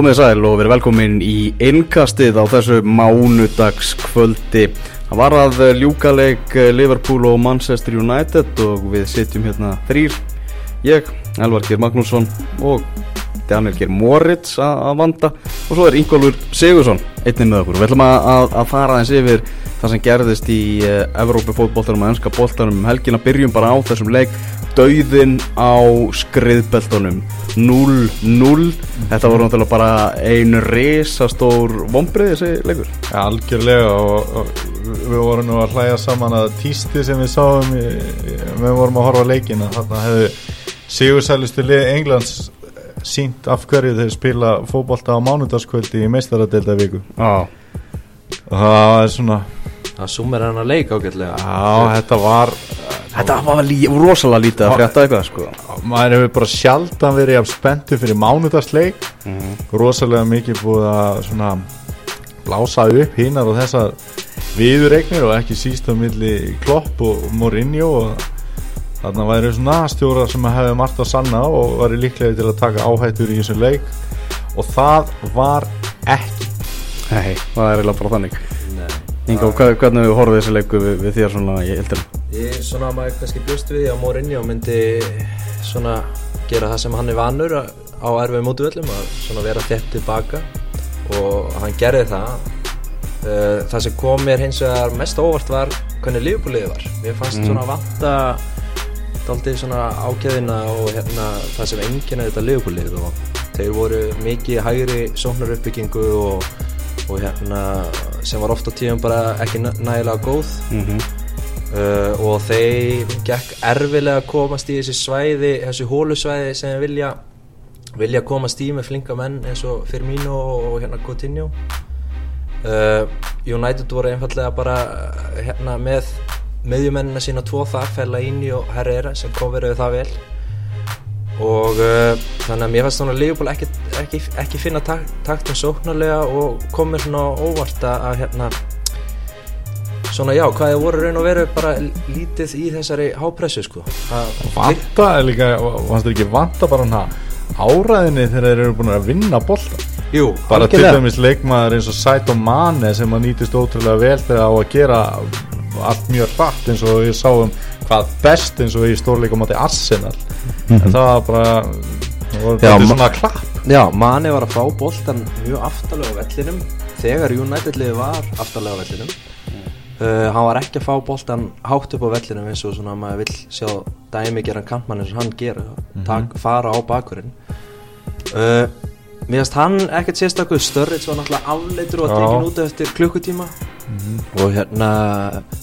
Komið sæl og verið velkomin í innkastið á þessu mánudagskvöldi. Það var að ljúkaleik Liverpool og Manchester United og við sitjum hérna þrýr. Ég, Elvar Geir Magnússon og Daniel Geir Moritz að vanda og svo er Ingólfur Sigursson einnig með okkur. Við ætlum að, að fara eins yfir það sem gerðist í uh, Evrópi fótbóltarum og ennska bóltarum um helgina. Byrjum bara á þessum leik dauðin á skriðbeltunum. 0-0 þetta voru náttúrulega bara einu resastór vombrið þessi leikur. Ja, algjörlega og, og við vorum nú að hlæja saman að týsti sem við sáum við vorum að horfa leikin þarna hefðu sigursælustu lið Englands sínt af hverju þeir spila fókbalta á mánudagskvöldi í meistaradelda viku ah. og það er svona það sumir hann að leika ágætlega. Já þetta var Þetta var lí, rosalega lítið að frétta eitthvað sko. maður hefur bara sjaldan verið af spenntu fyrir mánudagsleik. Mm -hmm. rosalega mikið búið að svona blása upp hinnar og þessar viðuregnir og ekki síst á milli Klopp og Mourinho og þarna væri svona stjórar sem hefði margt að sanna og væri líklega til að taka áhættur í þessu leik. Og það var ekki. Nei, það er eiginlega bara þannig Inga, hvernig við horfum þessu leiku við, við þér svona í eldinu? Ég svona maður kannski bjóst við því að Mourinho myndi svona gera það sem hann er vanur á erfið mútuvöllum að svona vera þett tilbaka og hann gerði það það sem kom mér hins vegar mest óvart var hvernig lífbúliðið var mér fannst mm. svona vanta aldrei svona ákjæðina og hérna það sem enginn er þetta lífbúlið og þeir voru mikið hægri sóknar uppbyggingu og, og hérna sem var ofta tíum bara ekki nægilega góð. Mm -hmm. uh, og þeir gekk erfilega að komast í þessi svæði þessi hólusvæði sem vilja vilja komast í með flinka menn eins og Firmino og hérna Coutinho. Uh, United voru einfallega bara hérna með meðjumennina sína tvo þar Fellaini og Herrera sem coveruðu það vel og uh, þannig að mér fannst svona Leopold ekki, ekki, ekki finna tak, taktum sóknarlega og komið svona óvart að hérna svona já, hvað er voru raun og veru bara lítið í þessari hápressu sko. Vanta er líka, fannst þér ekki vanta bara hana áræðinni þegar þeir eru búin að vinna bolta? Jú, bara til dæmis leikmaður eins og Saito Mane sem að nýtist ótrúlega vel þegar á að gera allt mjög hratt eins og við sáum hvað best eins og í stórleikum átti Arsenal. En það var bara það var já, svona klapp. Já, Mane var að fá boltan mjög aftalega á vellinum. Þegar United liði var aftalega á vellinum. Uh, hann var ekki að fá boltan hátt upp á vellinum eins og svona maður vil sjá dæmi gera kampmann eins og hann gera. Mm -hmm. fara á bakurinn. Uh, Mér finnst hann ekkert sérstaklega störrið svo náttúrulega afleitur og að tekja út eftir klukkutíma mm -hmm. og hérna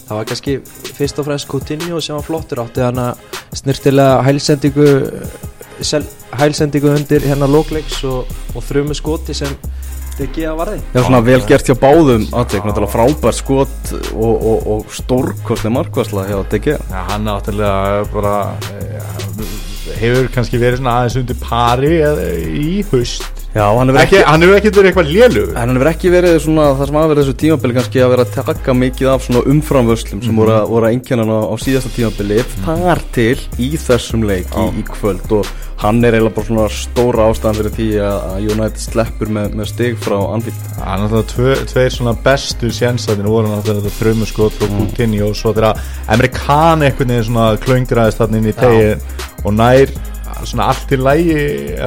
það var kannski fyrst og fremst Coutinho sem var flottur átti hann að snirtilega hælsendingu hælsendingu undir hérna lókleiks og, og þrjumu skoti sem DG að varði. Já svona vel gert hjá báðum. Aðeins, náttúrulega frábær skot og, og, og stórkostlega markværsla hjá DG Já hann náttúrulega bara hefur kannski verið svona aðeins undir pari í haust. Já, hann hefur ekki, ekki, ekki verið eitthvað lélu Hann hefur ekki verið svona það sem aðverði þessu tímabili kannski að vera að taka mikið af svona umframvöslum sem mm. voru, voru að engjarnan á, á síðasta tímabili mm. þar til í þessum leik í, í kvöld. Og hann er eiginlega bara svona stóra ástæðan fyrir því að United sleppur með, með stig frá Anfield. Það er náttúrulega tve, tveir svona bestu sénsæðinu voru náttúrulega þetta frumuskot frá Coutinho og svo þegar Amerikan eitthvað klöngræðist þarna inn í tegin og nær svona allt í lægi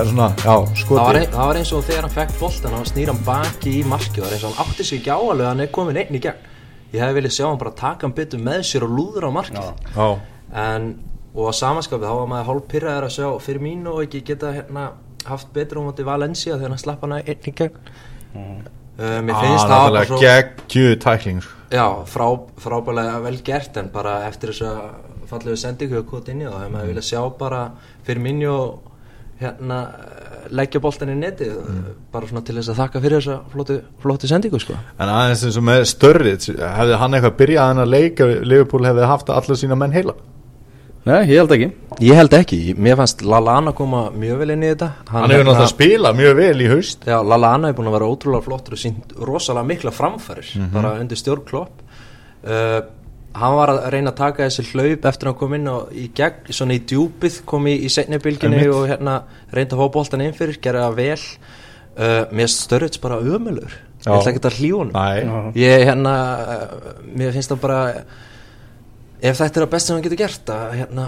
svona, já, það, var ein, það var eins og þegar hann fekk boltan hann snýr hann baki í markið það var eins og hann átti sig ekki áalega hann er komin einn í gegn. Ég hef viljað sjá hann bara taka hann byttu með sér og lúður á markið. En, og á samanskapið þá var maður hálf pyrraður að sjá fyrir mín og ekki geta hérna, haft betur um átti Valencia þegar hann slapp hann einn í gegn. Mm. mér finnst ah, svo, geggju tækling já, frá, frábælega vel gert en bara eftir þess að fallegu sendingu og kvot inn í það og hefur maður viljað sjá bara fyrir minni og hérna leggja bóltan í neti mm. bara svona til þess að þakka fyrir þessa flóti, flóti sendingu sko. En aðeins eins og með störrið hefði hann eitthvað byrjað hann að leika Liverpool hefði haft allar sína menn heila? Nei, ég held ekki. Ég held ekki, mér fannst Lallana koma mjög vel inn í þetta. Hann, hann hefur náttúrulega að spila mjög vel í haust. Já, Lallana hefur búin að vera ótrúlega flottur og sínt rosalega mikla framfærir mm -hmm. bara undir stjórnklopp uh, hann var að reyna að taka þessi hlaup eftir að hann kom inn og í gegn, svona í djúpið kom í, í setnibilginni og hérna reynda að fá bóltan inn fyrir, gera það vel. Uh, mér störrits bara ömulur ég ætla ekki að honum. Ég hérna uh, mér finnst það bara ef þetta er að best sem hann getur gert að, hérna,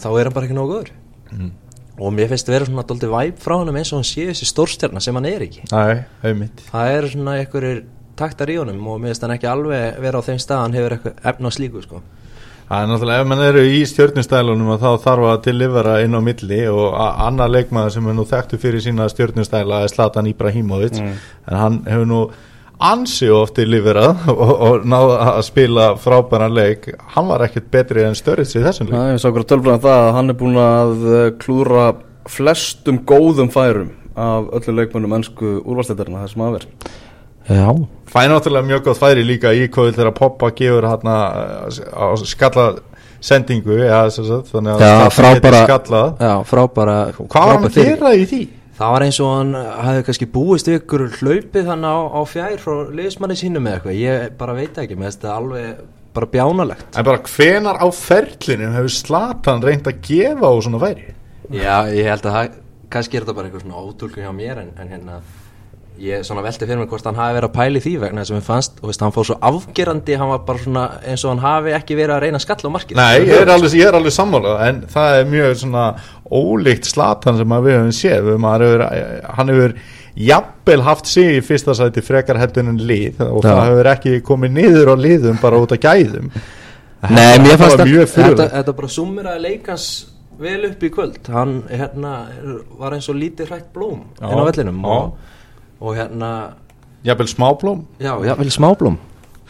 þá er hann bara ekki nógu góður. Mm. og mér finnst vera svona dóldi væp frá hann eins og hann sé þessi stórstjarnar sem hann er ekki. Nei, auðvitað það eru svona einhverjir taktar í honum og finnst hann ekki alveg vera á þeim stað hann hefur eitthvað efna á slíku sko. Það er náttúrulega, ef mann eru í stjórnustælunum þá þarf að delivera inn á milli og annar leikmaður sem er nú þekktu fyrir sína stjórnustæla er Zlatan Ibrahimovic Mm. en hann hefur nú ansi oft deliverað og, og náða að spila frábæran leik hann var ekkert betri en störrits í þessum leik Já, ég sá okkur að tölfræða það að hann er búin að eh, klúra flestum góðum færum af öllu leikmönnum ennsku úrvalstættarina það sem að ver já, fæði náttúrulega mjög góð færi líka í kvöld þegar Poppa gefur hann á skalla sendingu ja, sagt, þannig að Já, frábæra- já frábæra hvað var hann að gera í því? það var eins og hann hafði kannski búist við ykkur hlaupið þannig á, á fjær frá liðsmanni sínum eða eitthvað. Ég bara veit ekki, mér finnst það alveg bara bjánalegt. En bara hvenar á ferlinu hefur Zlatan reynd að gefa á svona væri? Já, ég held að það, kannski er þetta bara einhver svona ótúlkun hjá mér en, en hérna ég svona velti fyrir mig hvort hann hafi verið að pæli því vegna að mér fannst, og veist, hann fór svo afgerandi hann var bara svona eins og hann hafi ekki verið að reyna að skalla á markið. Nei, ég er alveg, ég er alveg sammálað en það er mjög svona ólíkt Zlatan sem að við höfum séð. Við maður hefur, hann hefur jafnvel haft sig í fyrsta sæti frekar heldur en lið og Já. það hefur ekki komið niður á liðum bara út af gæðum. Nei, mér fannst að þetta, bara summir að leikans vel upp í kvöld. Hann hérna, var eins og lítið hrætt blóm Já, inn á vellinum já. og, og hérna jafnvel smáblóm? Já, já, vel smáblóm.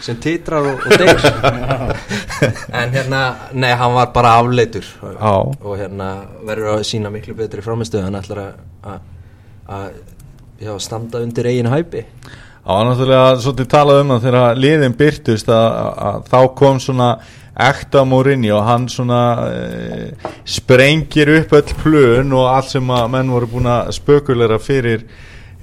Sem titrar og, og deyr. En hérna, nei, hann var bara afleitur. Já. og hérna verður að sína miklu betri framistöð hann ætlar að- að að, já, standa undir eigin hæpi. Var náttúrulega svolítið talað um það þegar liðin byrtust að, að þá kom svona ekta Mourinho og hann svona e, sprengir upp öll plön og allt sem að menn voru búin að spökulera fyrir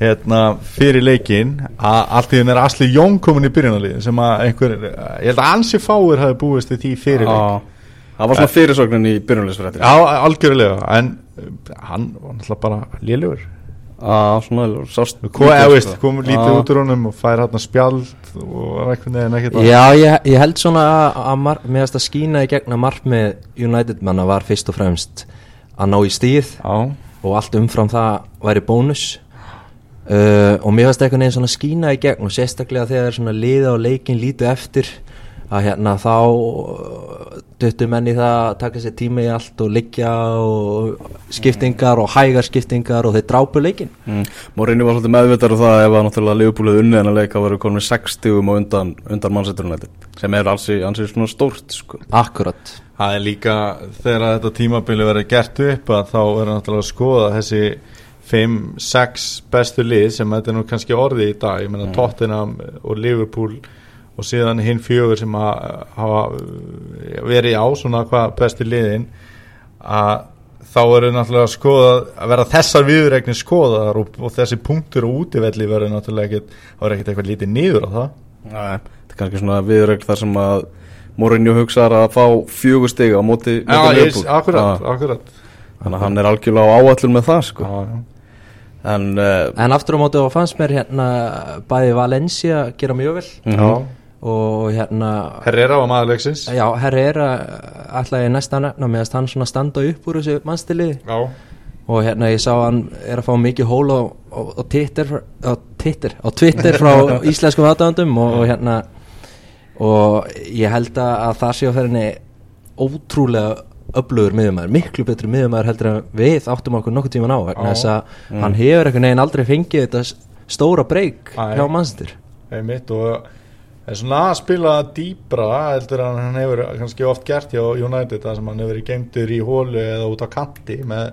hérna, fyrir leikin að allt í þenn er Asli Jón komin í byrjunarliðin sem að einhver, ég held að ansi fáir hafi búist við því fyrir leik. Það var svona fyrirsögnin í byrjunleysfrættir Já, algjörlega en hann var náttúrulega bara lélugur Já, svona sást Kom, eða, lítið, sko. kom lítið Já. út úr honum og fær hérna spjald og einhvern veginn ekkert að- Já, ég, ég held svona að, að finnst að skína í gegn að markmið United manna var fyrst og fremst að ná í stíð Já, og allt umfram það væri bónus uh, og mér finnst eitthvað neginn svona skína í gegn og sérstaklega þegar er svona liða og leikin lítið eftir að hérna þá uh, duttu menn í það að taka sér tíma í allt og liggja og skiptingar og hægar skiptingar og þeir drápu leikin mm. Morinni var svolítið meðvitað um það ef að náttúrulega liðbúlið unnið en að leika varu konum með 60 og undan, undan mannsetturunætti sem er alls í svona stórt sko. Akkurat það er líka þegar þetta tímabili verið gert upp að þá er náttúrulega að skoða þessi 5-6 bestu lið sem þetta er nú kannski orðið í dag. Ég meina Tottenham og Liverpool og síðan hinn fjögur sem að hafa uh, verið á svona hvað bestu liðin að þá eru náttúrulega að skoða að vera þessar viðregnir skoðaðar og, og þessi punktur og útivelli verður náttúrulega ekkert, þá er ekkert eitthvað lítið niður á það. Nei, þetta er kannski svona viðrögn þar sem að Mourinho hugsaðar að fá fjögur stiga á móti, Já, akkurat, Já, akkurat. Þannig að hann er algjörlega á áallun með það sko. Já, já. En uh, En aftur á móti og fannst mér hérna bæði Valencia gera mjög vel. Já. og hérna Herrera var maður leiksins. Já, Herrera ætla ég næsta nefna með að hann svona standa upp úr þessu mannstiliði Já, og hérna ég sá hann er að fá mikið hól á, á, á, Twitter, á, Twitter, á Twitter frá íslenskum aðdáðandum og, og hérna og ég held að, að það sé á ferðinni ótrúlega öflugur miðumæður, miklu betri miðumæður heldur en við áttum okkur nokkuð tíman á þess að hann hefur einhvern veginn aldrei fengið þetta stóra breyk hjá mannstir einmitt og er svona að spila dýbra heldur en hann hefur kannski oft gert hjá United sem hann hefur geimtur í hólu eða út á kanti með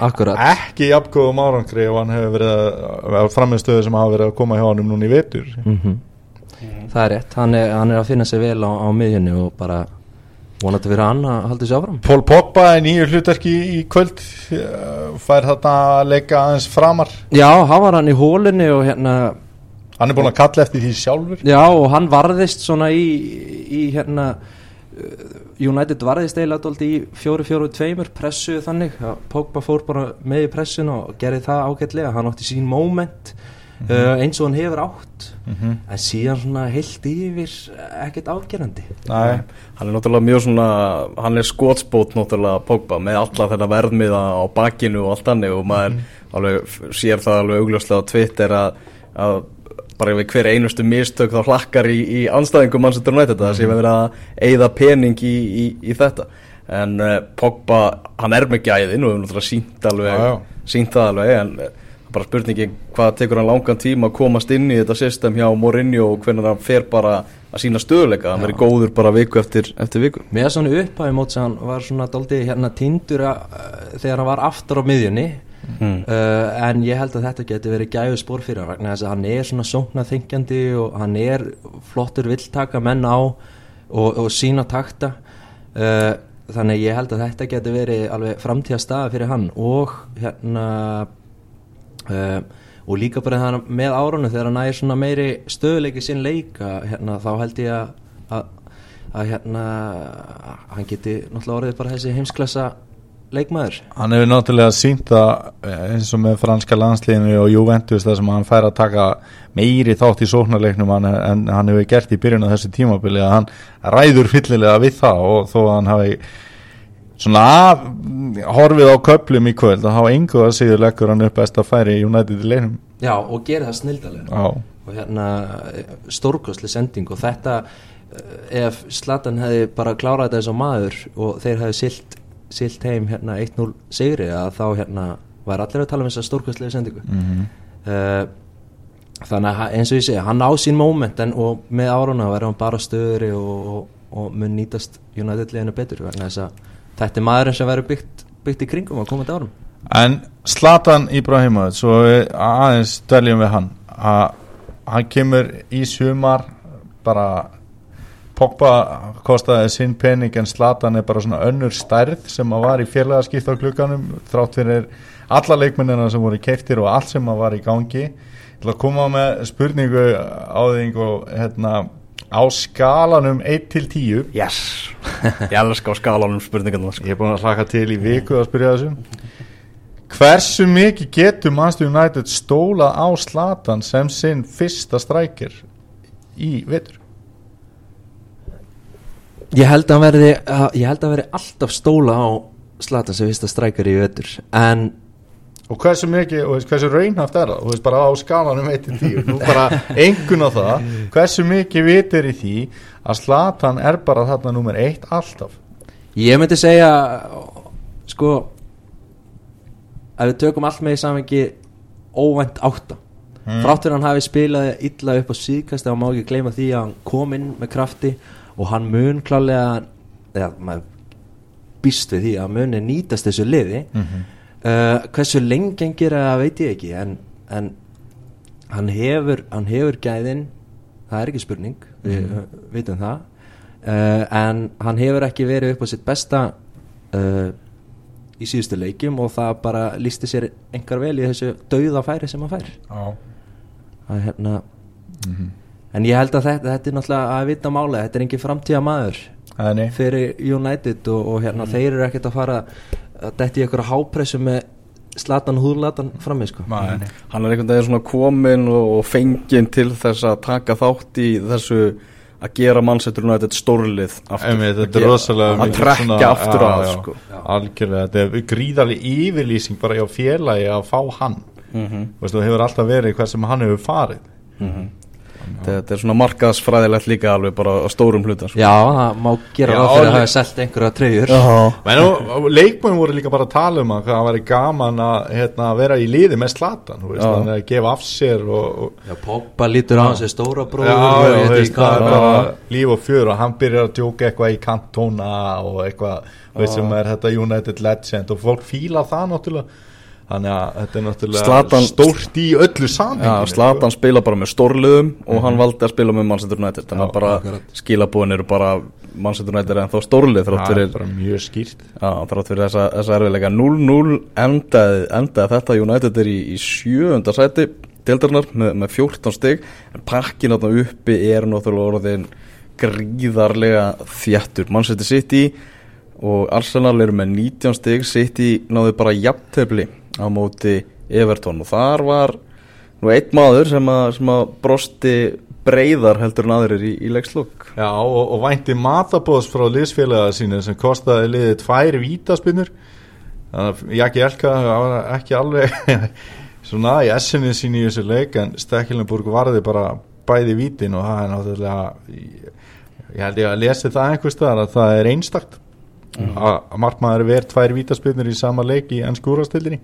Akkurat. ekki jafngóðum árangri og hann hefur verið að, að framiðstöðu sem hafa verið að koma hjá hann núna í vetur. Mm. Það er rétt, hann er, hann er að finna sig vel á, á miðjunni og bara vonandi fyrir hann að halda sér áfram. Pól Pogba er nýju hlutverki í kvöld eh, fær þarna að leika aðeins framar. Já, hann var hann í hólunni og hérna hann er búin að kalla eftir því sjálfur. Já, og hann varðist svona í, í hérna United varðist eiginlega dóldi í 4-4-2 pressu þannig. Að Pogba fór bara með í pressun og gerði það ágætlega. Hann átti sín moment mm -hmm. uh, eins og hann hefur átt. Mm -hmm. en síðan svona heilt yfir ekkert afgerandi Nei, Hann er náttúrulega mjög svona, hann er skotspót náttúrulega Pogba með alla þetta verðmiða á bakinu og allt annir og maður alveg f- sér það alveg augljóslega á Twitter að, að bara við hver einustu mistök þá hlakkar í, í anstæðingum Manchester United það sé verið að eyða pening í, í, í þetta. En uh, Pogba, hann er með gæðin og við náttúrulega sínt alveg sínt það alveg en bara spurningi hvað tekur hann langan tíma að komast inn í þetta system hjá Mourinho og hvernig hann fer bara að sína stöðuleika, hann verið góður bara viku eftir, eftir viku. Með svona upphæfi mót sem hann var svona dóldi hérna tindur að, þegar hann var aftur á miðjunni Hmm. uh, en ég held að þetta geti verið gæfu spór fyrir hann vegna þess að hann er svona sóknað þingjandi og hann er flottur villtaka menn á og, og sína takta uh, þannig ég held að þetta geti verið alveg framtíða staða fyrir hann og hérna uh, og líka bara þannig með árunum þegar hann næir svona meiri stöðuleiki sinn leika hérna, þá held ég að, að, að hérna hann geti náttúrulega orðið bara þessi heimsklassa leikmaður. Hann hefur náttúrulega sínt að eins og með franska landsliðinu og Juventus þar sem hann fær að taka meiri þátt í sóknarleiknum en, en hann hefur gert í byrjun á þessu tímabili að hann ræður fyllilega við það og þó að hann hafi svona af, horfið á köplum í kvöld að hafa engu að síður leggur hann upp best að færi í United í leiknum. Já og gerir það snildalega Já, og hérna stórkostli sending og þetta eh, ef Zlatan hefði bara klárað þetta eins og maður og þeir hefði silt, silt heim hérna 1-0 sigri að þá hérna var allir að tala um þessa stórkostli sendingu. Mm uh, þannig að eins og ég segi hann á sín moment en og með áruna verður hann bara stöðuri og, og, og mun nýtast United liðinu betur vegna þess að þetta er maðurinn sem verður byggt, byggt í kringum á komandi árum. En Zlatan Ibrahimovic svo aðeins dveljum við hann að hann kemur í sumar bara Pogba kostaði sinn pening en Zlatan er bara svona önnur stærð sem að var í félagaskipt á klukkanum þrátt fyrir alla leikmennina sem voru keiftir og allt sem að var í gangi. Ætla að koma með spurningu á þing og hérna á skalanum 1 til 10 Yes Ég elska á skalanum spurningarna sko. Ég er búin að hlaka til í viku að spyrja þessu Hversu mikið getur Manchester United stólað á Slatan sem sinn fyrsta strækir í vetur? Ég held að hann verði að- ég held að hann verði alltaf stóla á Zlatan sem að strækar í ötur en Og hversu mikið, og hversu raunhaft er það? Þú veist bara á skalanum 1 til 10 Nú bara engun á það Hversu mikið vitur í því að Slatan er bara þarna nummer 1 alltaf ég myndi segja sko ef við tökum allt með í samvengi óvænt átta mm. fráttur hann hafi spilað illa upp á síðkast og má ekki gleyma því að hann kom inn með krafti og hann mun klálega eða maður býst við því að muni nýtast þessu liði Mhm. Uh, hversu lengi hann gera veit ég ekki en, en hann hefur hann hefur gæðin það er ekki spurning, við mm. vitum það. Uh, en hann hefur ekki verið upp á sitt besta uh, í síðustu leikjum og það bara lísti sér engar vel í þessu dauða færi sem hann fær. Það er hérna Mhm. en ég held að þetta, þetta er náttúrulega að vita mála þetta er engin framtíða maður Þannig fyrir United og, og hérna þeir eru ekkert að fara að detti í eitthvað hápressu með slatan húðlatan frammi sko. Nei. Hann er einhvern veginn svona komin og, fenginn til þess að taka þátt í þessu að gera mannsettur United stórlið aftur. Þetta Að er gera- að trekja svona- aftur já, að já, sko. algjörlega, þetta er gríðarlega yfirlýsing bara hjá félagi að fá hann. Mhm. Veistu, það hefur alltaf verið hvað sem hann hefur farið þetta er svona markaðsfræðilegt líka alveg bara á stórum hluta sko. Já, það má gera Já, ráð fyrir að hafa selt einhverja treyjur. Men nú, leikmenn voru líka bara að tala um að það væri gaman að hérna, vera í liði með slatan, þú veist, Já. hann er að gefa af sér og, og Já, Pogba lítur á hans er stóra bróður já, og veist, það er hvað bara líf og fjör og hann byrjar að djóka eitthvað í kantóna og eitthvað, þú veist, sem er þetta United Legend og fólk fíla það náttúrulega þannig að þetta er náttúrulega Zlatan- stórt í öllu Já, samhenginu Zlatan spila bara með stórliðum og hann valdi að spila með Manchester United. Þannig að bara skilabúin eru bara Manchester United ennþá stórlið þrátt það er bara mjög skýrt. Þrátt fyrir þessa, þessa erfiðleika. 0-0 endaði, endaði þetta. United er í, í sjöunda sæti deildarinnar með, með 14 stig. En pakkin átna uppi er náttúrulega orðin gríðarlega þjættur Manchester City og Arsenal eru með 19 stig. City náðu bara jafntefli á móti Everton. Og þar var nú einn maður sem að, sem að brosti breyðar heldur en aðrir í, í leikslokk Já, og, og vænti matabóðs frá liðsfélaga sínu sem kostaði liðið tvær vítaspinnur þannig að ég ekki elka ekki alveg svona í essinu sín í þessu leik en Stekkilenburg varði bara bæði vítin og það er náttúrulega ég held ég að lesi það einhvers staðar að það er einstakt mm. að markmaður verð tvær vítaspinnur í sama leik í ennskúrastildinni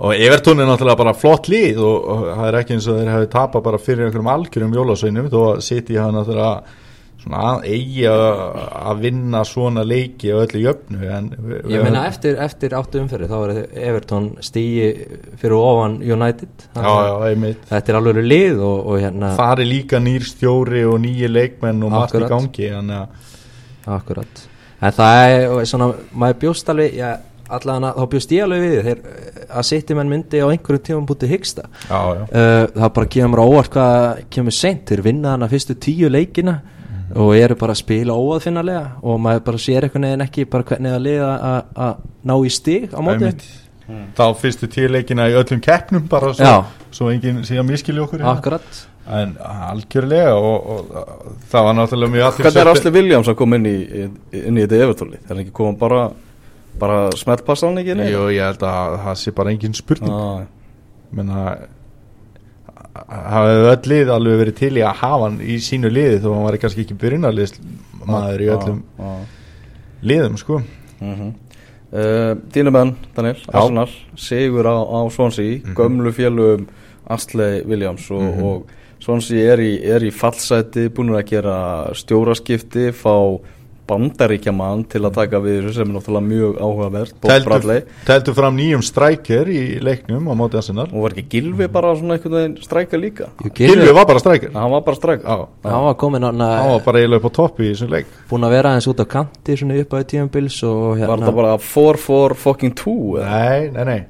og Evertón er náttúrulega bara flott lið og, það er ekki eins og þeir hafi tapað bara fyrir einhverjum algjörum jólasveinum þó að City hafa náttúrulega svona eigi að vinna svona leiki og öllu jöfnu Ég meina eftir, eftir áttu umferði þá er Evertón stíi fyrir ofan United. Já, já, þetta er alveg lið og, og hérna Það er líka nýr stjóri og nýji leikmenn og margt í gangi Akkurat En það er svona, maður bjóst alveg, já allavega þá bjóst ég alveg við þeir að setja menn myndi á einhverju tíma bútið hyggsta uh, það bara kemur óvart hvað kemur sent þeir vinna að fyrstu tíu leikina mm. og eru bara að spila óaðfinnalega og maður bara sér eitthvað nefn ekki hvernig að liða að ná í stig á móti mm. þá fyrstu tíu leikina í öllum keppnum bara svo, svo enginn sé að miskilja okkur hérna. Akkurat en algjörlega og, og það var náttúrulega mjög Hvernig er Asli Williams að koma inn í, inn í þetta evertóli? Það er ekki komað bara bara smeltpassa hann ekki Jú, ég held að það sé bara engin spurning ah. menn að hefur öll lið alveg verið til í að hafa hann í sínu liði þó hann var kannski ekki byrjunarlið maður í öllum ah, ah. liðum sko mm -hmm. Uh, Þínu menn, Daniel Arsenal, Sigur á, á Swansea mm -hmm. gömlu fjölum Astley Williams og, mm -hmm. og Swansea er í, er í fallseti búin að gera stjóraskipti fá bandaríkja mann til að taka við þessu sem er náttúrulega mjög áhugavert Tæltu fram nýjum strækjar í leiknum á móti Arsenal. Og var ekki Gilvi bara svona einhvern veginn strækja líka? Jú, Gilvi, Gilvi var bara strækjar hann var bara strækja hann var komin hann var bara eiginlega upp á topp í þessum leik. Búin að vera eins út á kanti svona upp á tíumbils hérna... var það bara 4-4 fucking 2 nei, nei, nei.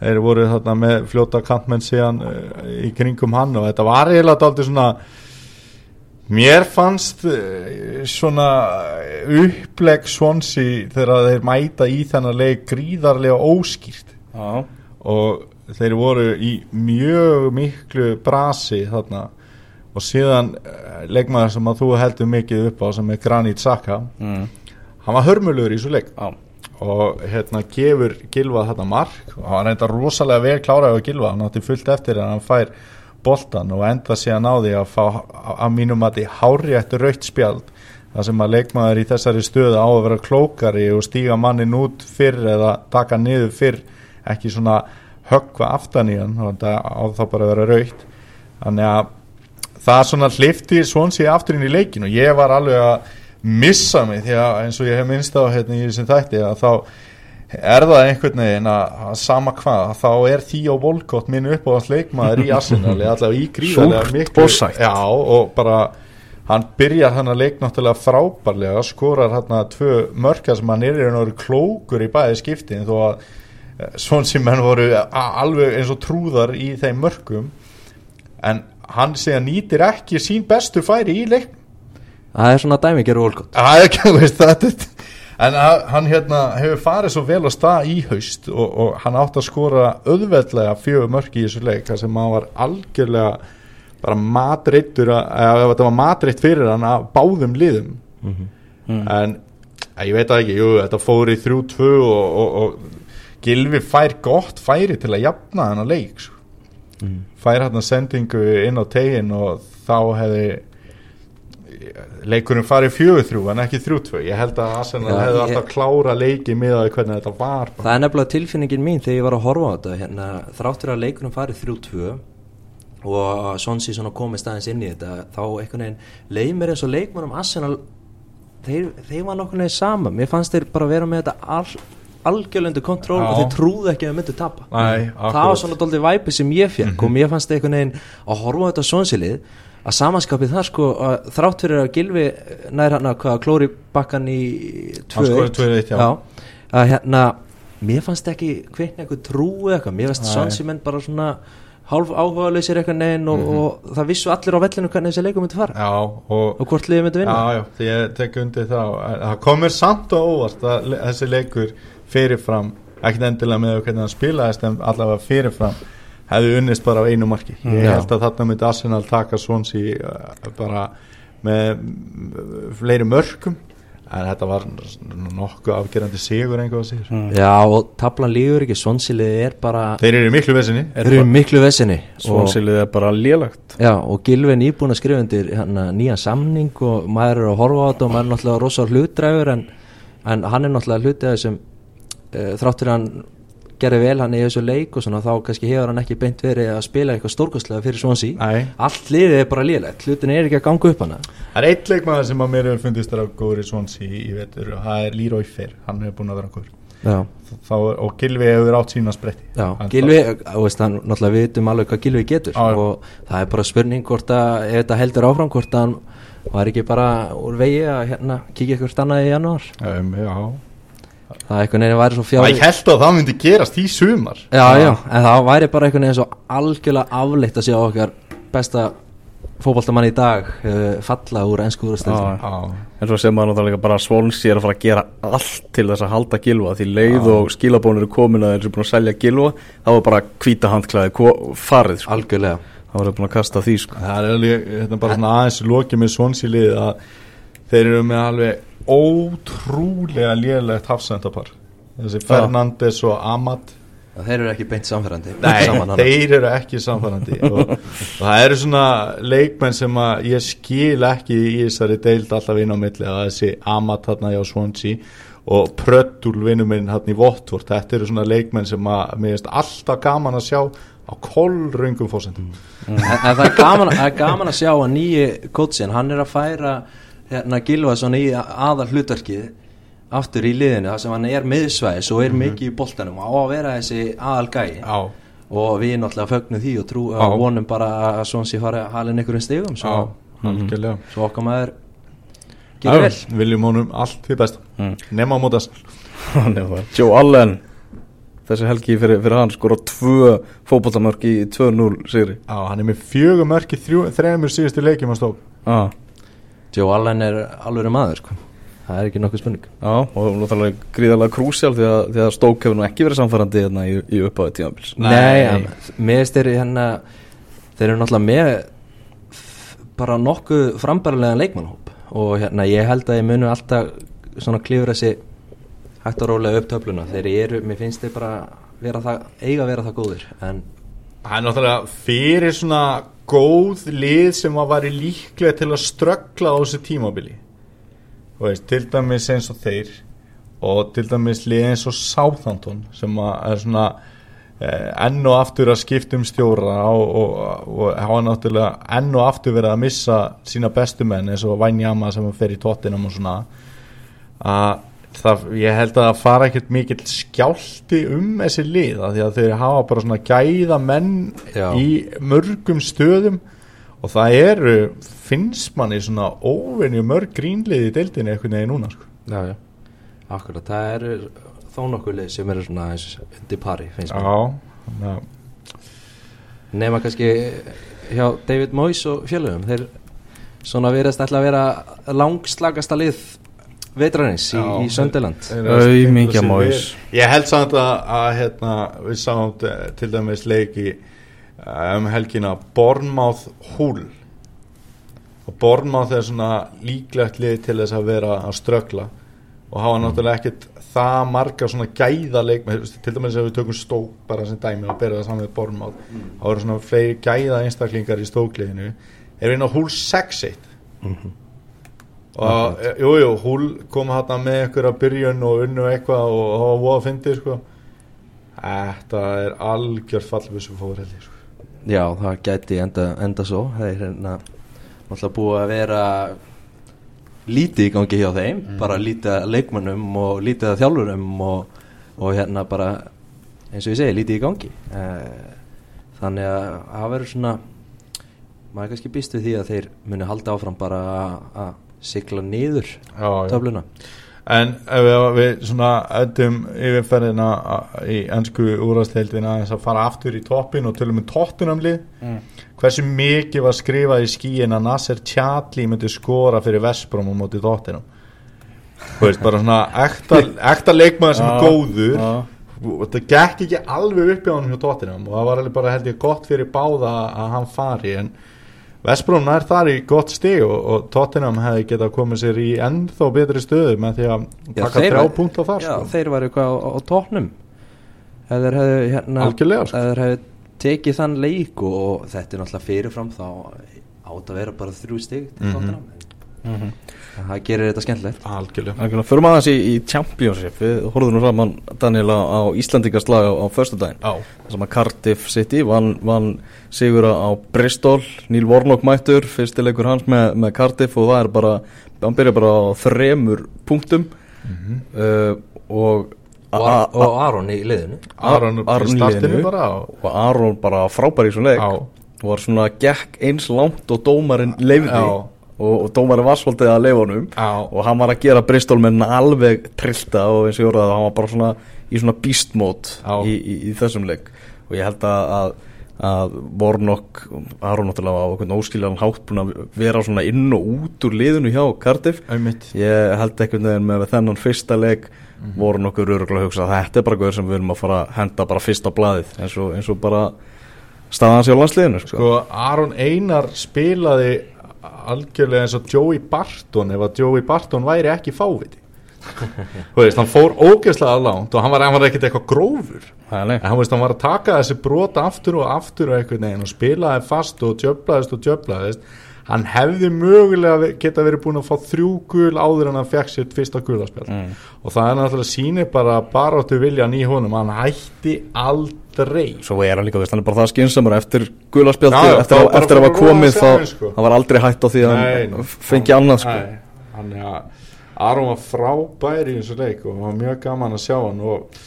Þeir voru þarna með fljóta kantmenn síðan uh, í kringum hann og þetta var eiginlega aldrei svona Mér fannst eh, svona uppleg svonsi þegar þeir mæta í þennan leik gríðarlega óskýrt Já. og þeir voru í mjög miklu brasi þarna og síðan eh, leikmaður sem að þú heldur mikið upp á sem er Granit Xhaka mm. hann var hörmulur í svo leik Já. og hérna gefur Gilva þetta mark og hann reynda rosalega vel kláraði á Gilva hann átti fullt eftir en hann fær boltan og enda síðan á því að fá að mínum að því hárétt raukt spjald það sem að leikmaður í þessari stöðu á að vera klókari og stíga mannin út fyrr eða taka niður fyrr ekki svona höggva aftan í hann og á þá bara að vera raukt þannig að það svona hlifti svonsi aftur inn í leikin og ég var alveg að missa mig því að eins og ég hef minnst á hérna í þessum þætti að þá er það einhvern veginn að sama hvað þá er á volkott minn upp á hans leikmaður í Arsenal allavega í gríðarlega miklu já, og bara hann byrjar hann að leik náttúrulega frábærlega skorar hann að tvö mörka sem hann er í raun og veru klókur í bæði skiptin þó að eh, svon sem hann voru alveg eins og trúðar í þeim mörkum. En hann segja nýtir ekki sín bestu færi í leik það er svona dæmiger volkott það er ekki, veist það en hann hérna hefur farið svo vel á stað í haust og, og hann átt að skora auðveldlega fjögur mörki í þessu leik þar sem hann var algjörlega bara matreittur eða þetta var matreitt fyrir hann að báðum liðum mm -hmm. mm. en ég veit ekki, jú, þetta fór í 3-2 og, og, og Gilvi fær gott færi til að jafna hann að leik mm. fær hann að sendingu inn á tegin og þá hefði leikurinn farið fjögur þrjú en ekki þrjú tvö. Ég held að Arsenal hefði ég... alltaf klára leiki miðaði hvernig þetta var bara. það er nefnilega tilfinningin mín þegar ég var að horfa á þetta hérna, þráttur að leikurinn farið þrjú tvö og Sonsi komið staðins inn í þetta þá einhvern veginn leið mér eins og leikmannum Arsenal þeir, þeir var nokkur neginn sama mér fannst þeir bara vera með þetta all, algjörlöndu kontról og þeir trúðu ekki að myndu tapa. Nei, það var svona doldið væpi sem ég fekk mm -hmm. og mér fannst einhvern veginn að horfa á þetta Sonsilið að samanskapið það sko að þrátt fyrir að Gilvi nær hann að klóri bakkan í 2-1 að hérna mér fannst ekki hvernig eitthvað trú eitthvað. Mér fannst Sonsi menn bara svona hálf áhugaðleysir eitthvað neginn og, og það vissu allir á vellinu hvernig þessi leikum myndi fara. Já, og og hvort liðið myndi vinna. Já, já, því ég tek undir það Það komur samt og óvart að þessi leikur fyrirfram ekkert endilega með hvernig hann spilaðist en allavega fyrirfram hefði unnist bara á einu marki. Ég Já. held að þarna myndi Arsenal taka svonsi uh, bara með mm, fleiri mörkum. En þetta var nokkuð afgerandi sigur einhvað að segja Já, og tablan lígur ekki, svonsilið er bara þeir eru í miklu vesinni. Þeir eru í miklu vesinni. Og, Svonsilið er bara lélagt já, og Gilvi er nýbúin að skrifa undir hérna, nýjan samning og maður er að horfa á þetta og maður er náttúrulega rosa hlutdræfur en, en hann er náttúrulega hlutið sem uh, þráttur hann gerði vel hann í þessu leik og svona þá kannski hefur hann ekki beint verið að spila eitthvað stórkostlega fyrir svonsi Nei. allt liðið er bara lélegt, hlutin er ekki að ganga upp hana það er eitt leikmaður sem að mér hefur fundist að góður í svonsi í vetur og það er Leroy Fair, hann hefur búin að vera góður Já, Þá, og Gilvi hefur átt sína spretti já, Hann- Gilvi, þú veist, hann náttúrulega við vitum alveg hvað Gilvi getur já. og það er bara spurning hvort að ef þetta heldur áfram hvort að hann var ekki bara úr vegi að hérna kíkja eitthvað annað í janúar um, já. Það er einhvern veginn væri svo Það fjári ég held að það myndi gerast í sumar já, já, en það væri bara einhvern veginn svo algjörlega afleitt að sjá okkar besta fótboltamann í dag uh, falla úr. Já. En svo sem maður náttúrulega bara Svolsi er að fara að gera allt til þess að halda gilva því leið og skilabónir er komin að þeir eru búin að selja gilva þá er bara hvíta handklæði ko- farið sko. algjörlega þá er búin að kasta því sko. Það er alveg, þetta er bara svona aðeins lokið með svonsýlið að þeir eru með alveg ótrúlega lélegt hafsendapar. Þessi Fernandes og Amat þeir eru ekki beint samferðandi Nei, þeir eru ekki samfærandi og, og það eru svona leikmenn sem að ég skil ekki í þessari deild alltaf inn á milli að þessi Amat þarna hjá Swansea og Pröddul vinnur minn hann í Votvort þetta eru svona leikmenn sem að mér finnst alltaf gaman að sjá á kollröngum fósendum en, en það, er gaman, það er gaman að sjá að nýji kótsin, hann er að færa hérna Gilva svona í aðal hlutverkið aftur í liðinu þar sem hann er miðsvæðis og er mikið í boltanum á að vera þessi aðal gæi Já, og við náttúrulega fögnum því og trú Já. og vonum bara að svona sé fara halin einhverjum stegum já, svo, algjörlega. Svo okkar maður gerir vel Já, viljum honum allt því besta. Mm. nema á mótas Joe Allen þessi helgi fyrir, fyrir hann skora tvö fótboltamörk í 2-0 sigri. Já, hann er með fjögur mörki þrejumur síðustu leikjum að stók ah. Joe Allen er alveg maður sko. það er ekki nokkuð spurning Já, og náttúrulega gríðarlega krúsjál því að, því að Stók hefur nú ekki verið samfærandi hérna í, í uppáði tímabils Nei. Nei, mér finnst þeir hérna þeir eru náttúrulega með bara nokkuð frambærilegan leikmannhóp og hérna ég held að ég munu alltaf svona klifur þessi hægt og rólega upp töfluna þeir eru, mér finnst þeir bara vera það, eiga að vera það góðir en Það er náttúrulega fyrir svona góð lið sem að væri líklega til að ströggla á þessu tímabili. Veist, til dæmis eins og þeir og til dæmis lið eins og Southampton sem að er svona eh, enn og aftur að skipta um stjóra og, og, og hafa náttúrulega enn og aftur verið að missa sína bestu menn eins og Vænjama sem fer í tóttinam og svona. Að það, ég held að það fara ekkert mikill skjálti um þessi lið af því að þeir hafa bara svona gæða menn Já. í mörgum stöðum og það eru finnst manni svona óvenju mörg grínlið í deildinni einhvern veginn núna sko. já, já, akkurat það eru þó nokkuð lið sem eru svona undir pari finnst mér Já, nema kannski hjá David Moyes og fjölugum þeir svona verðast ætla að vera langslagasta lið vetrarins í, í Sönderland Aumingja Moyes. Ég held samt að, að hérna, við sáum eh, til dæmis leiki um helgina Bournemouth Hull. Og Bournemouth er svona líklegt lið til þess að vera að ströggla. Og hafa náttúrulega ekkert það marga svona gæða leikmenn til dæmis ef við tökum stók bara sem dæmi og bera það saman við Bournemouth þá eru svona fleiri gæða einstaklingar í stókliðinu er við inn á Hull 6-1 og e, jú, Hull kom hérna með að byrjun og unnu eitthvað og það var voða að fyndi sko. þetta er algjör fallbissu fór held ég sko. já, það gæti enda, enda svo það er hérna náttúrulega búið að vera lítið í gangi hjá þeim bara lítið að leikmönnum og lítið að þjálfurum og, og hérna bara eins og ég segi, lítið í gangi Eh, þannig að það verður svona maður er kannski býst við því að þeir muni halda áfram bara að sigla niður töfluna. En ef við, við svona öndum yfirferðina í ennsku úrvasteildina þess að fara aftur í toppin og tölum um tóttunamlið hversu mikið var skrifað í skíin að Nasser Tjalli myndi skora fyrir Vesbrom á móti tóttinum Þú veist, bara svona ekta, ekta leikmaður sem er góður. já. og það gekk ekki alveg upp í honum hjá tóttinum og það var alveg bara held ég gott fyrir báða að hann fari en Vesbrún er þar í gott stig og, og Tottenham hefði getað komið sér í ennþá betri stöðu með því að taka þeir- þrjá punkt á þar Já, sko. þeir var eitthvað á, á tóknum þeir hefðu hérna Algjörlega, sko. hefðu tekið þann leik og, og þetta er náttúrulega fyrirfram þá átt að vera bara þrjú stig til Mhm. mm það gerir þetta skemmtilegt. Algjörlega. Algjörlega, Förum aðeins í, í Championship. Við horfðum nú saman Daniel á, á Íslandingaslag á, á Það sem að Cardiff City vann, vann sigur á Bristol. Neil Warnock mættur, fyrstileikur hans með, með Cardiff og það er bara hann byrja bara á þremur punktum. Uh, og og, a- a- og Aron í liðinu. Aron Aron í liðinu. bara og Aron bara frábær í svona leik. Já. og var svona gekk eins langt og dómarinn leifði Já. Og, og dómarinn var svolítið að Já. og hann var að gera Bristol menn alveg trillta og eins og ég orðaði það, hann var bara svona í svona Já. í, í, í þessum leik og ég held að, að að Warnock, Aron náttúrulega á einhvern óskiljan hátt búin að vera svona inn og út úr liðinu hjá Cardiff Einmitt. ég held veginn með þennan fyrsta leik voru nokkur öruglega að hugsa að þetta er bara guður sem við erum að fara að henda bara fyrst á blaðið eins og, eins og bara staðan sér á landsliðinu sko. Sko Aron Einar spilaði algjörlega eins og Joey Barton ef að Joey Barton væri ekki fáviti. Þú veist, hann fór ógeðslega langt og hann var, var ekkert eitthvað grófur. En hann veist, hann var að taka þessi brota aftur og aftur og einhvern veginn og spilaði fast og djöflaðist og djöflaðist hann hefði mögulega geta verið búin að fá þrjú gul áður en hann fekk sér fyrsta gulaspjall Mm. og það er náttúrulega sýnir bara baráttu viljan í honum, hann hætti aldrei Svo er hann líka, veist, hann er bara það skinsamur eftir já, eftir, að- bara eftir að hafa að komið þá, sko. var aldrei hætt á því að Nei, hann fengi annað sko. Nei, hann ja, Aron var frábær í þessu leik og var mjög gaman að sjá hann og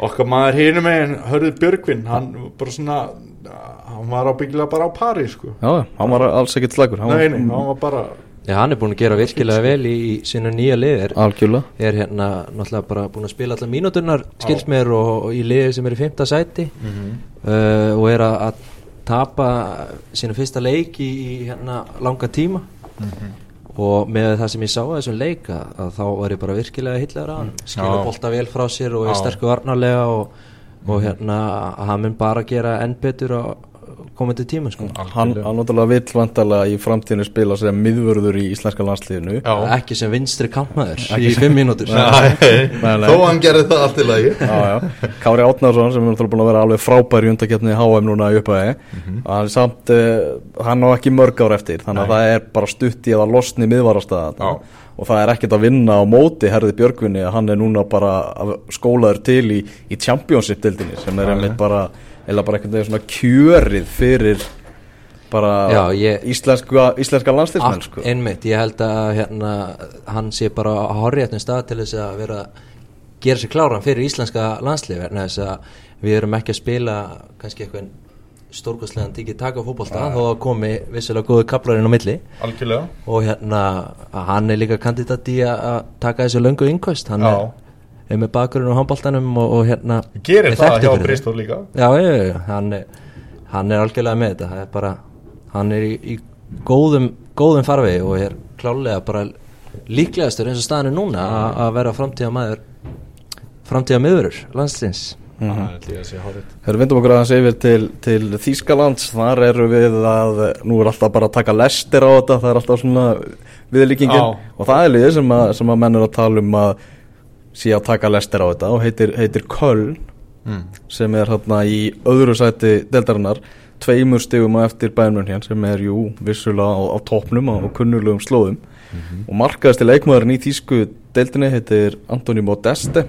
okkar maður hinum megin Hörður Björgvin, hann bara svona hann var ábyggilega bara á pari sko. Já, hann var alls ekkert slagur. Hann nei, nei, hann var bara Já, hann er búin að gera virkilega vel í, í sínu nýja lið. Er, Algjörlega. er hérna náttúrulega bara búin að spila allar mínúturnar skils mér og, og í liði sem er í fymta sæti. Uh, og er að, að tapa sínu fyrsta leik í, í hérna langa tíma. Og með það sem ég sá að þessum leik að, þá var ég bara virkilega hillar að hann. Skilur Já. bolta vel frá sér og er sterkur varnarlega og, og hérna að hann mun bara gera enn betur á komandi tíma sko. Hann, hann náttúrulega vill vantarlega í framtíðinu spila sem miðvörður í íslenska landsliðinu Já. ekki sem vinstri kampmaður í fimm mínútur Nei, nei. þó hann gerði það allt í lagi Já, já. Kári Átnarsson sem er náttúrulega búin að vera alveg frábær í undakefni HM núna í upphæði hann, er samt, uh, hann á ekki mörg ár eftir þannig að það er bara stutt í að losni miðvarastæða Já. Og það er ekkert að vinna á móti herði Björgvinni að hann er núna bara að- skólaður til í, í Championship-dildinni sem er einmitt bara eða bara kjörið fyrir bara Já, íslenska, íslenska landsliðsmenn Ak- sko. einmitt, ég held að hérna, hann sé bara á horriðatnum stað til þess að vera gera sér kláran fyrir íslenska landslið vegna þess að við erum ekki að spila kannski eitthvað stórkostlegan tikið taka fótbolta þó að komi vissilega góðu kaplarinn á milli. Algjörlega. Og hérna hann er líka kandidat í að taka þessu löngu yngvöst hann er, er með bakurinn á handboltanum og, og hérna gerir er það hjá Bristol líka. Já, já, já, hann, er, hann er algjörlega með þetta, það er bara, hann er í, í góðum, góðum farvegi og er klálega bara líklegastur eins og staðan er núna að- að vera framtíða maður, framtíða miðurur, landslins. Það er því að sé hárið Þegar við vindum okkur aðeins yfir til, til Þýskalands, þar eru við að, nú er alltaf bara að taka lestir á þetta, það er alltaf svona viðlíkingin. Og það er liðið sem að, sem að menn er að tala um að sé að taka lestir á þetta og heitir, heitir Köln mm. sem er hérna í öðru sæti deltarinnar, tveimur stigum á eftir bænmun hér sem er jú vissulega á, á toppnum og kunnulegum slóðum. Og markaðasti leikmaðurinn í Þýsku deildinni heitir Antoni Modeste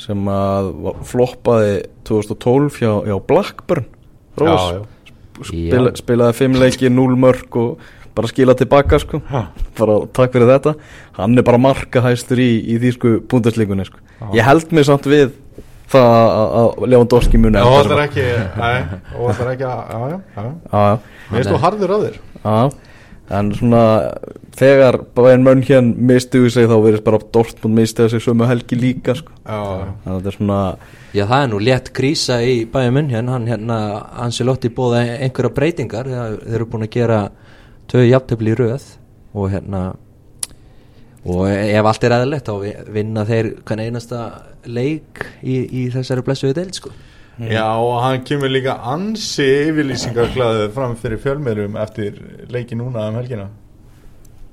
sem að floppaði 2012 hjá, hjá Blackburn. Já, já. Spila, spilaði fimm leiki, 0 mörg og bara skila tilbaka sko. Ha. bara takk fyrir þetta. Hann er bara markahæstur í, í þýsku búndasleikunni sko. ég held mig samt við það að- að Lewandowski muni enda það er ekki, og það er ekki að, Mér finnst þú harður á þér. Já en svona þegar Bayern München mistuðu sig þá verðist bara Dortmund mistuðu sig sömu helgi líka sko. Já, þannig að þetta er svona Já, það er nú létt krísa í munn hérna, hann hérna, Anselotti bóða einhverja breytingar, þeir, þeir eru búin að gera tvö jafntöfli í röð og hérna og ef allt er eðlilegt þá vi- vinna þeir hvern einasta leik í, í þessari blessuðu deild sko. Já, og hann kemur líka ansi yfirlýsingarklaðið fram fyrir fjölmeirum eftir leiki núna um helgina.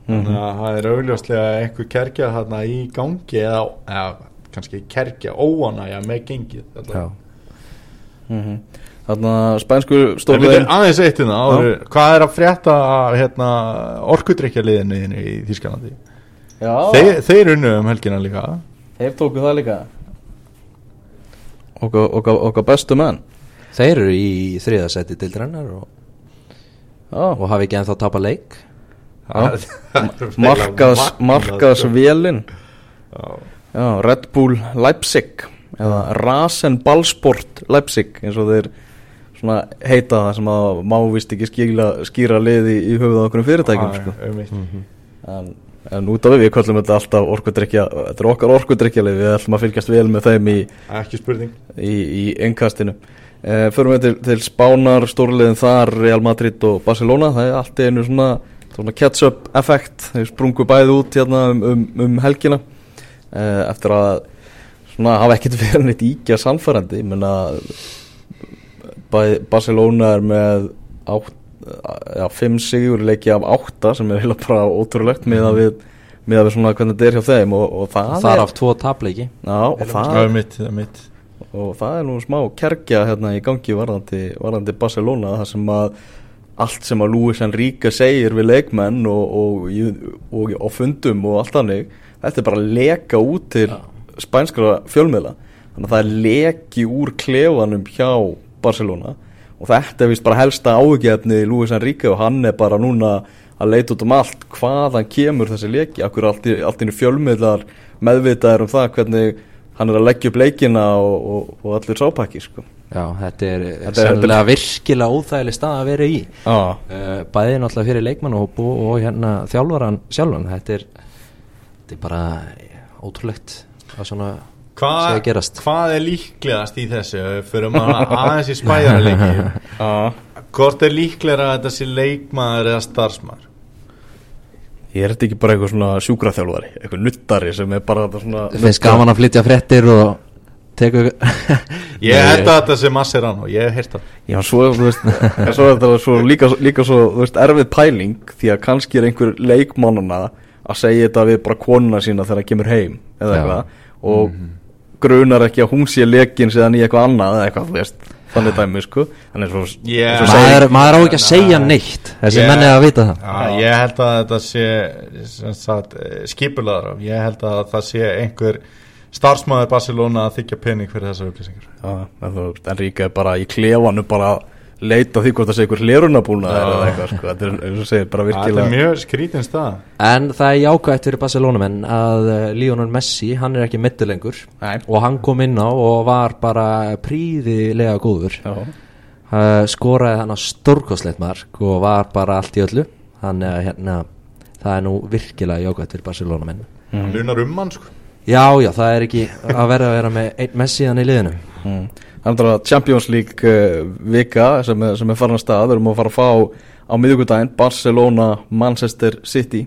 Þannig að það er augljóslega einhver kerkja þarna í gangi eða, eða kannski kerkja óanæja með gengið mm þannig að spænsku stórlegin aðeins eitt hérna áður, hvað er að frétta hérna, orkudrykkjaliðinu í Þýskalandi? Já, Þeir, þeir unnu um helgina líka. Þeir tóku það líka okkar, okkar, okkar bestu menn. Þeir eru í þriðasæti deildrennar og, Já, og hafi ekki ennþá tapa leik. Já. markaðs, markaðsvélin Já, Red Bull Leipzig eða Rasen Ballsport Leipzig eins og þeir svona heita það sem að má vist ekki skýra, skýra liði í höfuð á okkur fyrirtækjum sko. um en, en út af við, við kallum þetta alltaf orkudrykja þetta er okkar orkudrykjalið, við ætlum að fylgjast vel með þeim í, Ekki spurning. í, í innkastinu. E, Förum við til, til Spánar, stórliðin þar Real Madrid og Barcelona. Það er allt einu svona, svona catch-up effekt, þeir sprungu bæði út hérna um, um, um helgina. E, eftir að svona hafa ekkert verið neitt íkja sannfærandi. Ég menna Barcelona er með átt, já, fimm sigur leiki af átta sem er heila bara ótrúlegt með að við með að við svona hvernig þetta er hjá þeim og, og það Þar er af tvo tapleiki. Já, og, það, Það er mitt, það er mitt. Og það er nú smá kerkja hérna í gangi varðandi, varðandi Barcelona það sem að allt sem að Luis Enrique segir við leikmenn og, og, og, og, og fundum og allt þannig þetta er bara að leka út til spænskara fjölmiðla. Þannig að það er leki úr klefanum hjá Barcelona og þetta er vist bara helsta áhugjefni Luis Enrique og hann er bara núna að leita út um allt hvaðan kemur þessi leki, akkur allt í, allt í fjölmiðlar meðvitaðir um það hvernig hann er að leggja upp leikina og, og, og allir sápakki sko. Já, þetta er Þetta er- sennilega virkilega óþægileg stað að vera í ah. uh, bæði náttúrulega fyrir leikmann og, og hérna þjálfaran sjálfan þetta er, þetta er bara ótrúlegt að svona Hvað, að hvað er líklegast í þessu? Fyrir maður aðeins í spæjarleiki. Hvort er líklega að þetta sé leikmaður eða starfsmaður? Ég er þetta ekki bara eitthvað svona sjúkraþjálfari eitthvað nuttari sem er bara þetta svona finnst gaman að flytja fréttir og teku Ég held að þetta sé Mascherano, ég hef heyrt það. Já, svo, veist, svo er þetta svo líka, líka svo, veist, erfið pæling því að kannski er einhver leikmannana að segja þetta við bara konuna sína þegar það kemur heim eða eitthvað. Og grunar ekki að hún sé lekin síðan í eitthvað annað eða eitthvað, þú veist, þannig dæmi, sko. Þannig svo, Yeah. svo segir, maður, maður á ekki að segja neitt. Þessi Ég- menni að vita það. Já, ég held að þetta sé sem sagt, skipulaður ég held að það sé einhver starfsmaður Barcelona að þykja pening fyrir þessar upplýsingar. Já, en þú veist, Enríka er bara í klefanu bara leita því hvort það sé einhver lerunabúna eða eitthvað, sko, þetta er, eins og segir, bara Það er virkilega mjög skrítin stað en það er jákvægt fyrir Barcelona menn að uh, Lionel Messi, hann er ekki mittur lengur. Nei. og hann kom inn á og var bara príðilega góður. Já, uh, skoraði hann á stórkosleitt mark og var bara allt í öllu. Þannig að hérna það er nú virkilega jákvægt fyrir Barcelona menn. Mm. Lunar um hann sko já já það er ekki að vera að vera með einn Messi hann í liðinu Mm. Það er að Champions League uh, vika sem er, sem er farin að stað við erum að fara að fá á miðugudaginn Barcelona, Manchester City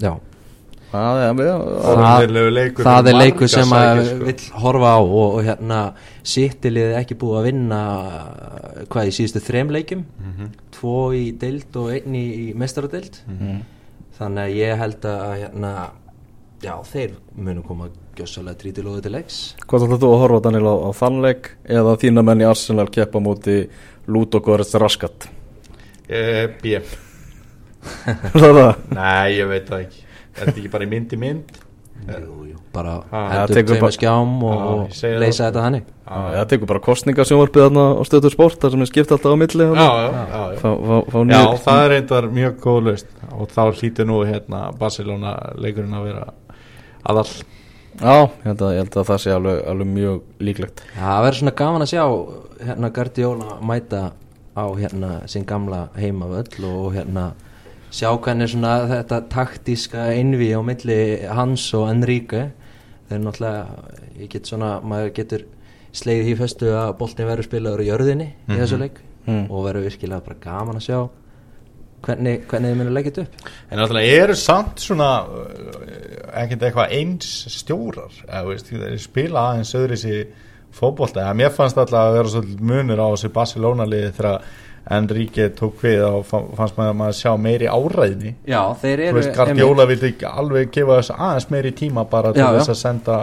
já Það er Forvitnilegur leikur það er leikur sem að sækir, sko. vill horfa á og, og hérna sittilið ekki búið að vinna hvað í síðustu þrem leikjum Mhm. tvo í deild og einn í, mestaradeild Mhm. þannig að ég held að hérna, já þeir munu koma gjössalega trítilóðu til leiks. Hvað ætlar þú að horfa Daniel á, á þannleik eða þína menn í Arsenal keppa múti Ludogorets Raskat? Eh, B. Er Nei, ég veit það ekki. Er þetta ekki bara í mynd í mynd? jú, jú, bara hendur tveimur bara- skjám og, leysa þetta hannig Já, það tekur bara kostningasjónvarpið þarna á stöður sport þar sem er skipt alltaf á milli Já, þarna. já, já, já. Fá, fá, fá Já, nýr- það er reyndar mjög góð laust og þá hlýtur nú hérna Barcelona leikurinn að vera aðall Já, ég held, að, ég held að það sé alveg, alveg mjög líklegt. Já, það verður svona gaman að sjá hérna Guardiola mæta á hérna sinn gamla heimavöll og hérna sjá hvernig svona þetta taktíska einvi á milli hans og Enrique. Þeir náttúrulega, ég get svona maður getur slegið í föstu að boltin verður spilaður í jörðinni í þessu leik Mhm. og verður virkilega bara gaman að sjá hvernig, hvernig þið munir leggja þetta upp? En náttúrulega eru samt svona uh, ekkert eitthvað eins stjórar eða veist, spila aðeins öðru sér fótbolta, eða mér fannst alltaf að vera svolítið munur á þessu Barcelona liði þegar Enrique tók við og fa- fannst maður að maður sjá meiri áræðni. Já, þeir Þú eru veist, Guardiola vildi ekki alveg gefa þess aðeins meiri tíma bara til Já, þess að senda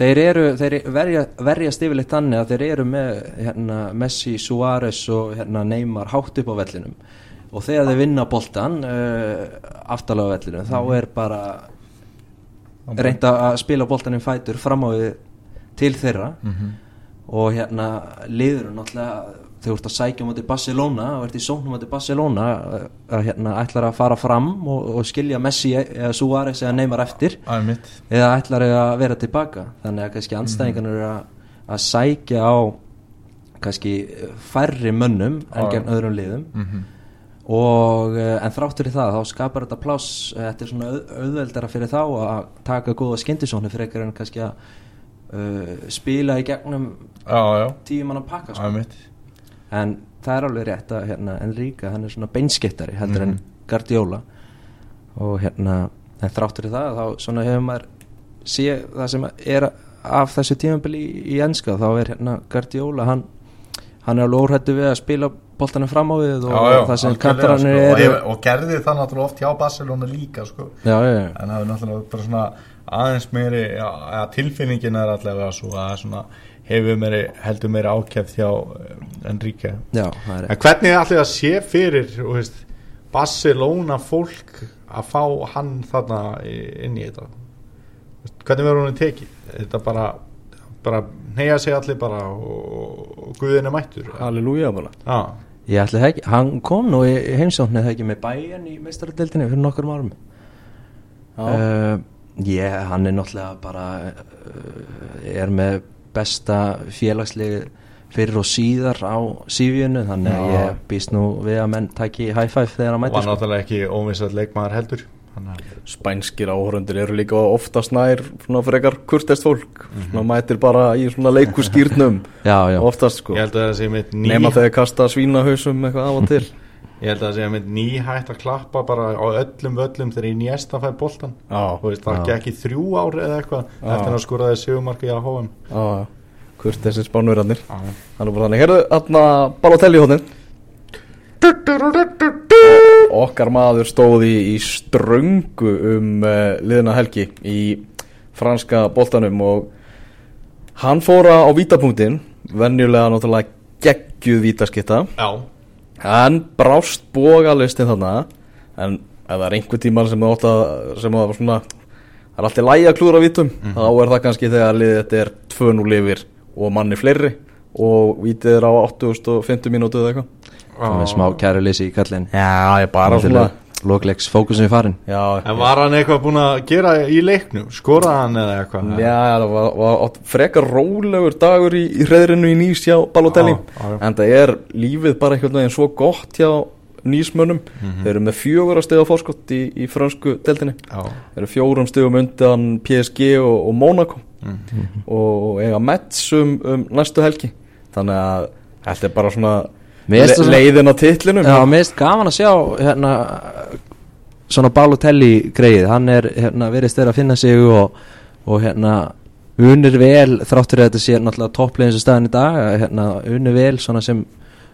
Þeir eru, þeir verja, verjast yfirleitt þannig að þeir eru með hérna, Messi, Suárez og hérna, Neymar hátt upp á vellinum og þegar þeir vinna boltan uh, aftalega á vellinum þá er bara reynd að spila boltan í fætur fram á við til þeirra. Og hérna liður náttúrulega þegar þú ert að sækja mútið Barcelona og ert í sóknum mútið Barcelona að, að hérna ætlar að fara fram og, og skilja Messi eða Suárez eða Neymar eftir. Eða ætlar þau að vera tilbaka. Þannig að kannski anstæðingarnir eru að, að sækja á kannski færri mönnum en Já. gegn öðrum liðum. Mhm. Og eh, en þráttur í það þá skapar þetta pláss þetta er svona auð, auðveldara fyrir þá að taka góða skyndisónu fyrir en kannski að uh, spila í gegnum tíu manna pakka sko. en það er alveg rétt að hérna, Enrique hann er svona beinskittari heldur Mhm. en Guardiola og hérna en þráttur í það þá svona hefur maður sé það sem er af þessu tímabili í, í enska þá er hérna Guardiola hann, hann er alveg óhrættu við að spila boltanum fram á við og það sem kantarannir sko. og, eru hef- og gerði það náttúrulega oft hjá Barcelona líka sko. já, já, já. en það er náttúrulega bara svona aðeins meiri, já, ja, tilfinningin er allavega svo að svona hefur meiri, heldur meiri ákjæft hjá um, Enrique já, það er en hvernig er allir að sé fyrir veist, Barcelona fólk að fá hann þarna inn í þetta hvernig verður hún tekið þetta bara, bara neyja sig allir bara og, og Guðin er mættur. Halleluja bara já, Ég ætli það ekki, hann kom nú í heimsókn eða ekki með bæjan í meistaradeildinni fyrir nokkur árum. Já. uh, Ég, hann er náttúrulega bara uh, er með besta félagslegu fyrir og síðar á sífjönu þannig að ég býst nú við að menn tæki high five þegar hann og mætir var sko. náttúrulega ekki óvissað leikmaður heldur Spænskir áhörundir eru líka oftast nær svona frekar kurtest fólk. Svona mætir bara í svona leikuskýrnum Já, já, oftast sko. Að nema þegar kasta svínahausum eitthvað af og til. Ég held að það sé mitt nýhætt að klappa bara á öllum völlum þegar í njesta fæ boltan Já, Þú veist, það gekk í þrjú ár eða eitthvað eftir að skoraði segumarki á HM já, kurtestir spánverðarnir Já. Það er bara þannig, heyrðu, þarna Balotelli hóðin Okkar maður stóð í, ströngu um uh, liðina helgi í franska boltanum og hann fóra á vítapunktin venjulega náttúrulega geggjuð vítaskitta Já, hann brást bógalistin þarna en ef það er einhver tíman sem það átt að sem það var svona það er alltaf lægi að klúra vítum þá er það kannski þegar liðið þetta er 2-0 yfir og manni fleiri og vítið er á 850 mínútu eða eitthvað með smá kæruleysi í kallin Já, ég bara svona Lókleiks fókusin í farin Já, en var hann eitthvað búinn að gera í leiknum? Skoraði hann eða eitthvað? Já, það var, var frekar rólegur dagur í, í hreðrinu í nýs hjá Balotelli. En það er lífið bara einhvern veginn svo gott hjá nýsmönnum. Þeir eru með fjögur að stiga fórskott í, í frönsku deltinni Já. þeir eru fjórum stigum undan PSG og, og Monaco og eiga Mets um, um næstu helgi. Þannig að þetta er bara svona Leiðin á titlinum. Já, mér finnst gaman að sjá hérna, svona Balotelli greið, hann er hérna, verið þeirra að finna sig og, og hérna unir vel, þráttur að þetta sé náttúrulega topplegin sem staðan í dag, hérna, unir vel svona sem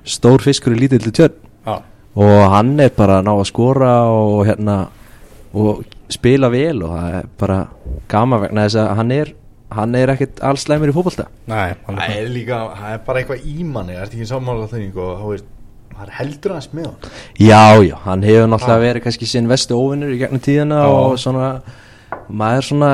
stór fiskur í lítilli tjörn. Já. og hann er bara að ná að skora og hérna og spila vel og það er bara gaman vegna þess að hann er hann er ekkert alls slæmur í fótbolta. Nei, hann það er er líka, það er bara eitthvað ímanni er þetta ekki sammála þennig og þú veist það er heldur hans með hann Já, já, hann hefur náttúrulega verið kannski sinn vestu óvinnur í gegnum tíðina Já. og svona, maður svona,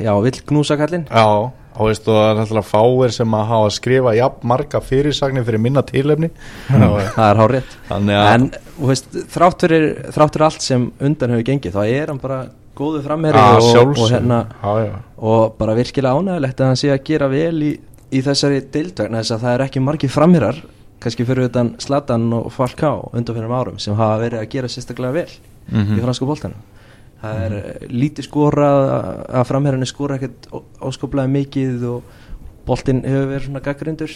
já, vill knúsa kallinn. Já, og veist og það er alltaf fáir sem að hafa skrifað jafn marga fyrirsagnir fyrir minna tilefni. Það er hár rétt Þannig að En, þú veist, þrátt fyrir, þrátt fyrir allt sem undan hefur gengið, þá er hann bara góðu framherri Já, og, og, hérna, já. og bara virkilega ánægilegt að hann sé að gera vel í, í þessari deild vegna þess að það er ekki margir framherrar kannski fyrir utan Slatan og Falká undan fyrir árum sem hafa verið að gera sérstaklega vel Mhm. í fransku boltanum það er mm. lítið skorað að framherrinni skora ekkert áskaplega mikið og boltin hefur verið svona gaggrindur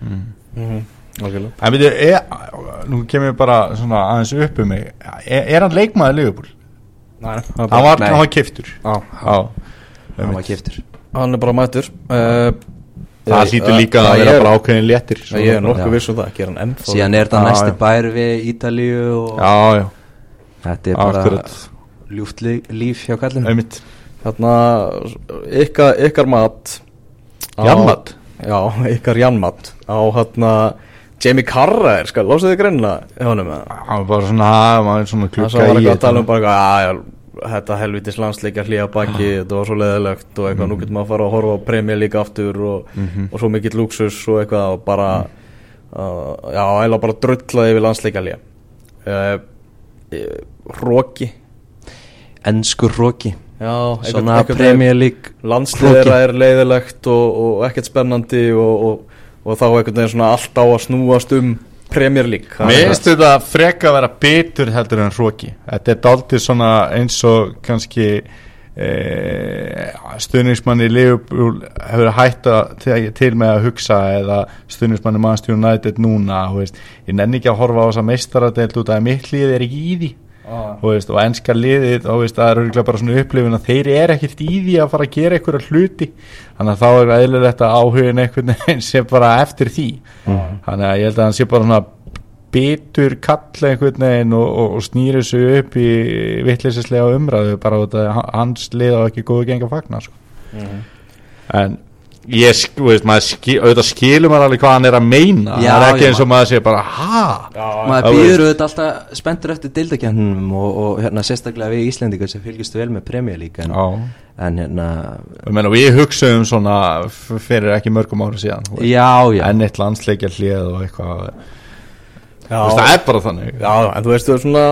mm. Mhm, algjörlega. En veitu, er, nú kemur ég bara svona aðeins upp um mig Er, er hann leikmaður Liverpool? Nei, það Hann var, Nei. hann var kiftur á, Já. Hann var kiftur hann er bara mættur. Uh, Það hlýtur líka að það vera er- bara ákveðin léttir Það ég er nokkuð viss um það, gerir hann ennþá síðan er Já, næsti bær við Ítalíu og Já, já, þetta er bara ljúft lí- líf hjá kallinu. Einmitt. Þarna, ykkar, ykkar mat á- Janmat Já, ykkar Janmat á hérna Jamie Carragher, skal, lósaðu þið greinna hjá honum með það Hann var bara svona, hann var svona Það klukka svo var í eitthvað að tala um bara eitthvað, "Ah, já, þetta helvitis landsleikja hlýja baki, þetta var svo leðilegt og eitthvað, nú getur maður að fara að horfa á Premier League aftur og, og svo mikill luxus og eitthvað og bara uh, já, eða bara drullaði yfir landsleikja hlýja uh, Róki ennskur róki Já, svona Premier League landslið er leiðilegt og, og ekkert spennandi og, og, og þá einhvern veginn svona allt á að snúast um Premier League. Mér finnst þetta freka að vera bitur heldur en hróki Þetta er daldið svona eins og kannski e, stuðningsmanni Liverpool hefur hætt að te- til með að hugsa eða stuðningsmanni Manchester United núna veist, ég nenni ekki að horfa á þessa meistaradeild út af mitt lið er ekki í því veist, og ennska liðið og það er örgulega bara svona upplifin að þeir eru ekkert í því að fara að gera einhverja hluti. Þannig að þá er eðlilegt að áhugin einhvern veginn sé bara eftir því. Þannig að ég held að hann sé bara svona bitur kall einhvern veginn og, og, og snýri sig upp í vittleysislega umræðu bara út að hans lið á ekki góðu geng að fagna sko. en ég, veist, maður skil, auðvitað skilur maður alveg hvað hann er að meina. Já, það er ekki já, eins og maður sé bara ha? Maður Já, býður auðvitað alltaf spenntur eftir deildakjarnum og, og hérna sérstaklega við Íslendingar sem fylgist vel með Premier League en, en hérna Ég meina, við hugsaðum svona f- fyrir ekki mörgum ára síðan enn eitt landsleikja hlið og eitthvað. Já, Þú veist, það er bara þannig. Já, en þú veist, þú veist svona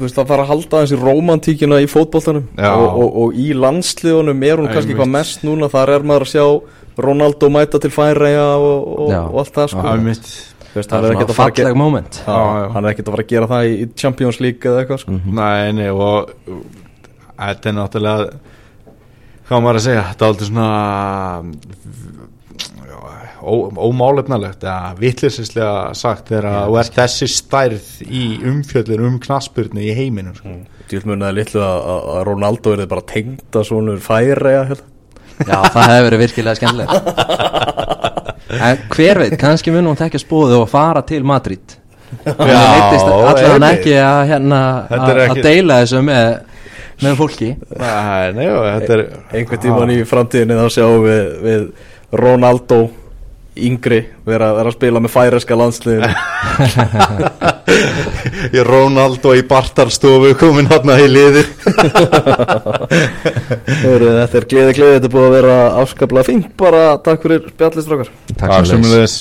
þú veist, það þarf að halda þessi romantíkina í fótboltanum. Já. og, og, og í landsliðunum er hún kannski hvað mest núna þar er maður að sjá Ronaldo mæta til færeja og, og, og allt það sko. Það er Þú veist, það er er ekkert að fara að gera moment. Já, Já, já. hann er ekkert að fara að gera það í, Champions League eða eitthvað sko. Nei, nei, og þetta er náttúrulega hvað maður að segja, þetta er aldrei svona ó- ómálefnalegt eða vitlisislega sagt þegar að þú ert þessi stærð í umfjöllin um knaspurni í heiminum sko. Djúl munið litlu að, að að Ronaldo er bara tengda svonur færeja hérna. Já, það hefur verið virkilega skemmtilegt. En hver veit, kannski munum hún tekja spóðu og fara til Madrid. Allan einmitt. ekki að hérna deila þessu með með fólki. Nei, nei, þetta er einhvern tíman í framtíðinni þá sjáum við, við Ronaldo yngri vera, vera að spila með færeska landsliðinu Ég Ronaldo í Bartarstofu komin í liði Heyrðu, Þetta er gleði gleði, þetta er búið að vera afskaplega fínt bara takk fyrir spjallistrákar Takk sömuleiðis. sömuleiðis.